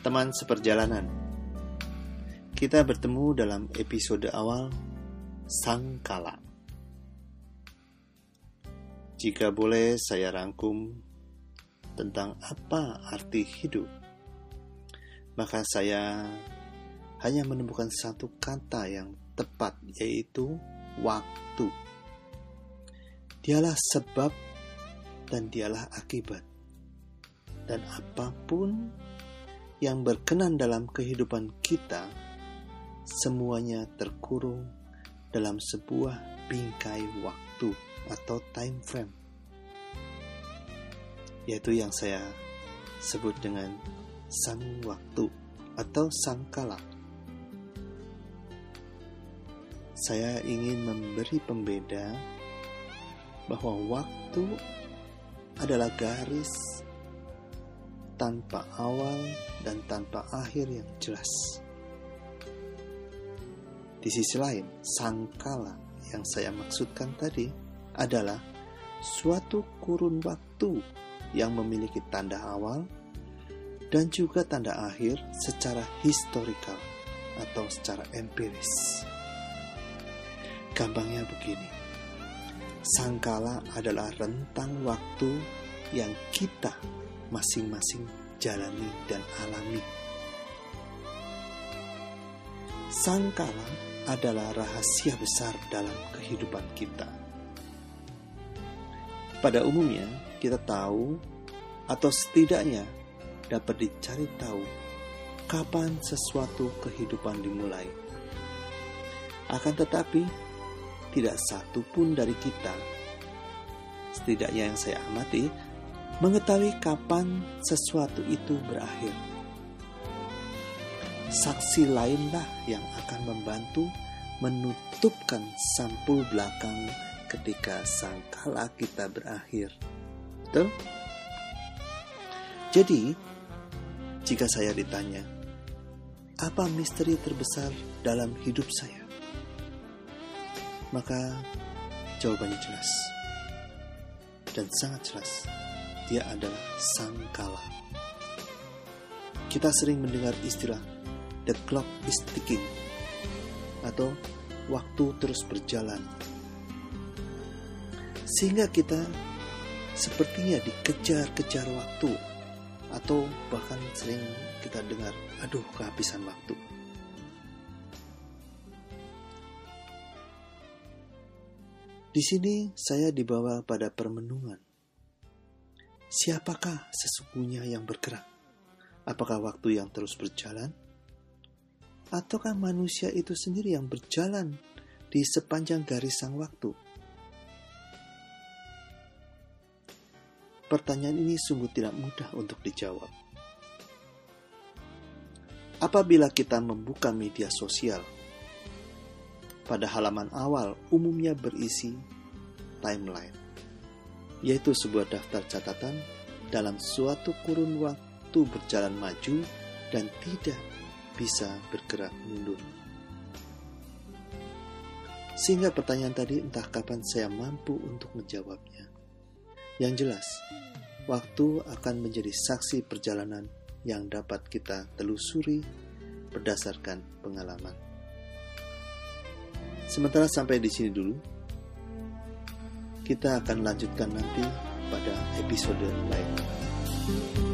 teman seperjalanan. Kita bertemu dalam episode awal Sangkala. Jika boleh saya rangkum tentang apa arti hidup, maka saya hanya menemukan satu kata yang tepat yaitu waktu. Dialah sebab dan dialah akibat. Dan apa pun yang berkenan dalam kehidupan kita, semuanya terkurung dalam sebuah bingkai waktu atau time frame, yaitu yang saya sebut dengan sang waktu atau sang kala. Saya ingin memberi pembeda bahwa waktu adalah garis tanpa awal dan tanpa akhir yang jelas. Di sisi lain, sangkala yang saya maksudkan tadi adalah suatu kurun waktu yang memiliki tanda awal dan juga tanda akhir secara historikal atau secara empiris. Gampangnya begini, sangkala adalah rentang waktu yang kita masing-masing jalani dan alami. Sangkala adalah rahasia besar dalam kehidupan kita. Pada umumnya, kita tahu atau setidaknya dapat dicari tahu kapan sesuatu kehidupan dimulai. Akan tetapi, tidak satu pun dari kita, setidaknya yang saya amati, mengetahui kapan sesuatu itu berakhir. Saksi lainlah yang akan membantu menutupkan sampul belakang ketika sangkala kita berakhir. Betul? Jadi, jika saya ditanya, apa misteri terbesar dalam hidup saya? Maka jawabannya jelas dan sangat jelas dia adalah sang kala. Kita sering mendengar istilah the clock is ticking atau waktu terus berjalan. Sehingga kita sepertinya dikejar-kejar waktu atau bahkan sering kita dengar, aduh kehabisan waktu. Di sini saya dibawa pada permenungan Siapakah sesungguhnya yang bergerak? Apakah waktu yang terus berjalan? Ataukah manusia itu sendiri yang berjalan di sepanjang garis sang waktu? Pertanyaan ini sungguh tidak mudah untuk dijawab. Apabila kita membuka media sosial, pada halaman awal umumnya berisi timeline yaitu sebuah daftar catatan dalam suatu kurun waktu berjalan maju dan tidak bisa bergerak mundur. Sehingga pertanyaan tadi entah kapan saya mampu untuk menjawabnya. Yang jelas, waktu akan menjadi saksi perjalanan yang dapat kita telusuri berdasarkan pengalaman. Sementara sampai di sini dulu, kita akan lanjutkan nanti pada episode lain.